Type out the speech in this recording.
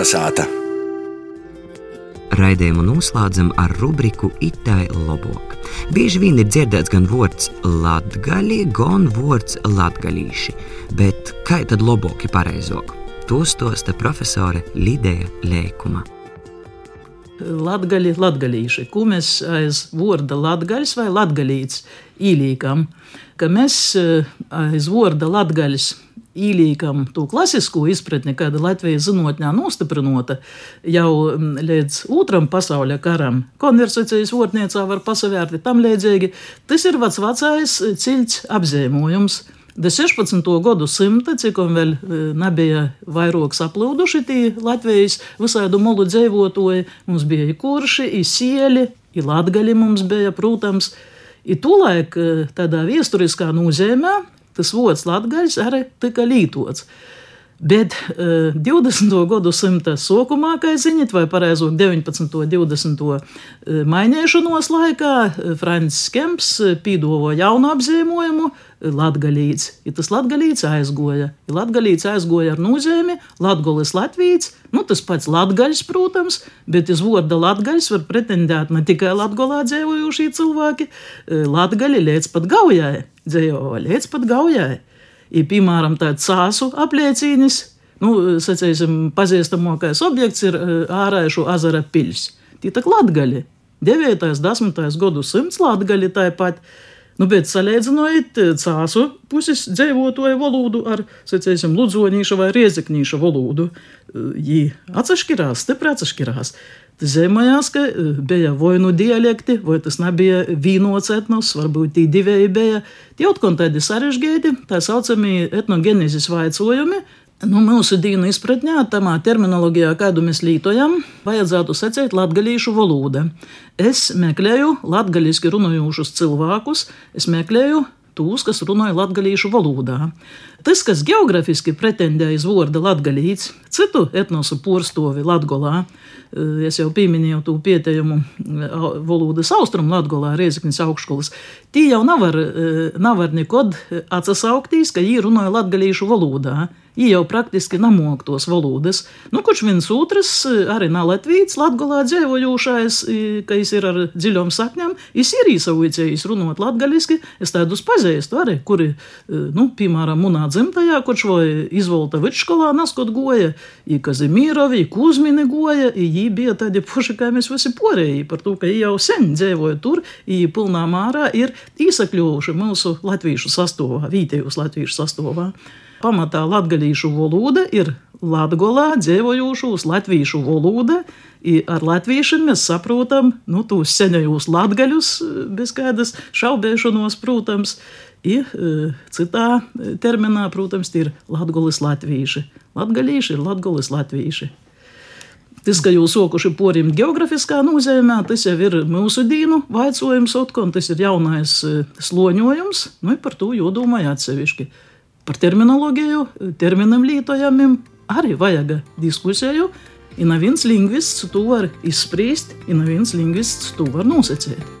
Kalnasāta. Raidījumu noslēdzam ar rubriku Itai Lobok. Bieži vien ir dzirdēts gan vārds latgaļi, gan vārds latgaļīši, bet kā tad loboki pareizāk? To stosta profesore Lidija Lēkuma. Latgaļi, latgaļīši, ko mēs aiz vārda latgaļs vai latgaļīts īlīkam, ka mēs eh, aiz vārda latgaļs īlīkam to klasisko izpratni, kāda Latvijas zinātnē nostiprinota jau mm, līdz otram pasaules karam. Konversācijas vārtniecā var pasavērti tam līdzīgi. Tas ir vats vecais cilts apzīmojums. Da 16. gadu simta, cik un vēl e, nebija vairāk saplūduši tie Latvijas visādu molu dzīvotoji, mums bija i kurši, i sieli, i latgali mums bija, protams. I tūlaik e, tādā viesturiskā nozīmē tas vārds latgaļs arī tika lītots. Bet uh, 20. gadsimta sākumā, kā zinat, vai pareizāk 19. un 20. mainīšanos laikā, Francis Kemps pīdāvāja jaunu apzīmojumu latgalīts. Ja tas latgalīts aizgoja, ja latgalīts aizgoja ar nozīmi latgolis latvīts, nu tas pats latgaļs, protams, bet uz vārda latgaļs var pretendēt ne tikai latgolā dzīvojušie cilvēki, latgaļi līdz pat gaujai, dzīvo līdz pat gaujai ir piemēram tāds sāsu apliecīnis. Nu, sacīsim, pazīstamākais objekts ir ārēšu azara pils. Tie tā latgaļi. 9. un 10. gadsimts latgaļi tāpat. Nu, bet salīdzinot cāsu puses dzīvotoju valodu ar, sacīsim, ludzonīšu vai riezeknīšu valodu, viņi atsašķirās, stipri atsašķirās. Zemējās, ka bija vai nu dialekti, vai tas nebija vīnots etnos, varbūt tī divēji bija. Tie atkal tādi sarežģīti, tā saucamie etnogenēzes vaicojumi. Nu, mūsu dienu izpratnē, tamā terminoloģijā, kādu mēs lietojam, vajadzētu secēt latgalīšu valodu. Es meklēju latgaliski runājošus cilvēkus, es meklēju tos, kas runāja latgalīšu valodā. Tas, kas geogrāfiski pretendēja uz vārdu latgalīts, citu etnosu porstovi Latgolā, Eh, es jau pieminēju to pieteikumu eh, valodas austrumu Latvijā, Riezikņas augšskolas. Tie jau nevar, eh, nevar nekad atsauktīs, ka viņi runāja latgalīšu valodā. Viņi jau praktiski nemok tos valodas. Nu, kurš viens otrs, arī nav Latvijas, Latvijā dzīvojošais, kas ir ar dziļām sakņām, viņš ir īsavicējis runāt latgaliski. Es tādus pazīstu arī, kuri, nu, piemēram, munā dzimtajā, kurš vai izvolta vidškolā naskot goja, i Kazimīrovi, i Kuzmini goja, i viņi bija tādi paši, kā mēs visi porēji, par to, ka viņi jau sen dzīvoja tur, viņi pilnā mārā ir īsakļuvuši mūsu latviešu sastāvā, vītējus latviešu sastāvā. Pamatā latgalīšu valoda ir Latgolā dzīvojošos latviešu valoda. Ar latviešiem mēs saprotam nu, tos senajos latgaļus, bez kādas šaubēšanos, protams. I, citā terminā, protams, ir latgolis latvieši. Latgalīši ir latgolis latvieši. Tas, ka jūs sokuši porim geogrāfiskā nozīmē, tas jau ir mūsu dīnu vaicojums, un tas ir jaunais e, sloņojums. Nu, par to jādomāj atsevišķi. Par terminoloģiju, terminam lietojamiem arī vajag diskusiju. Ir neviens lingvists to var izspriest, ir neviens lingvists to var nosacīt.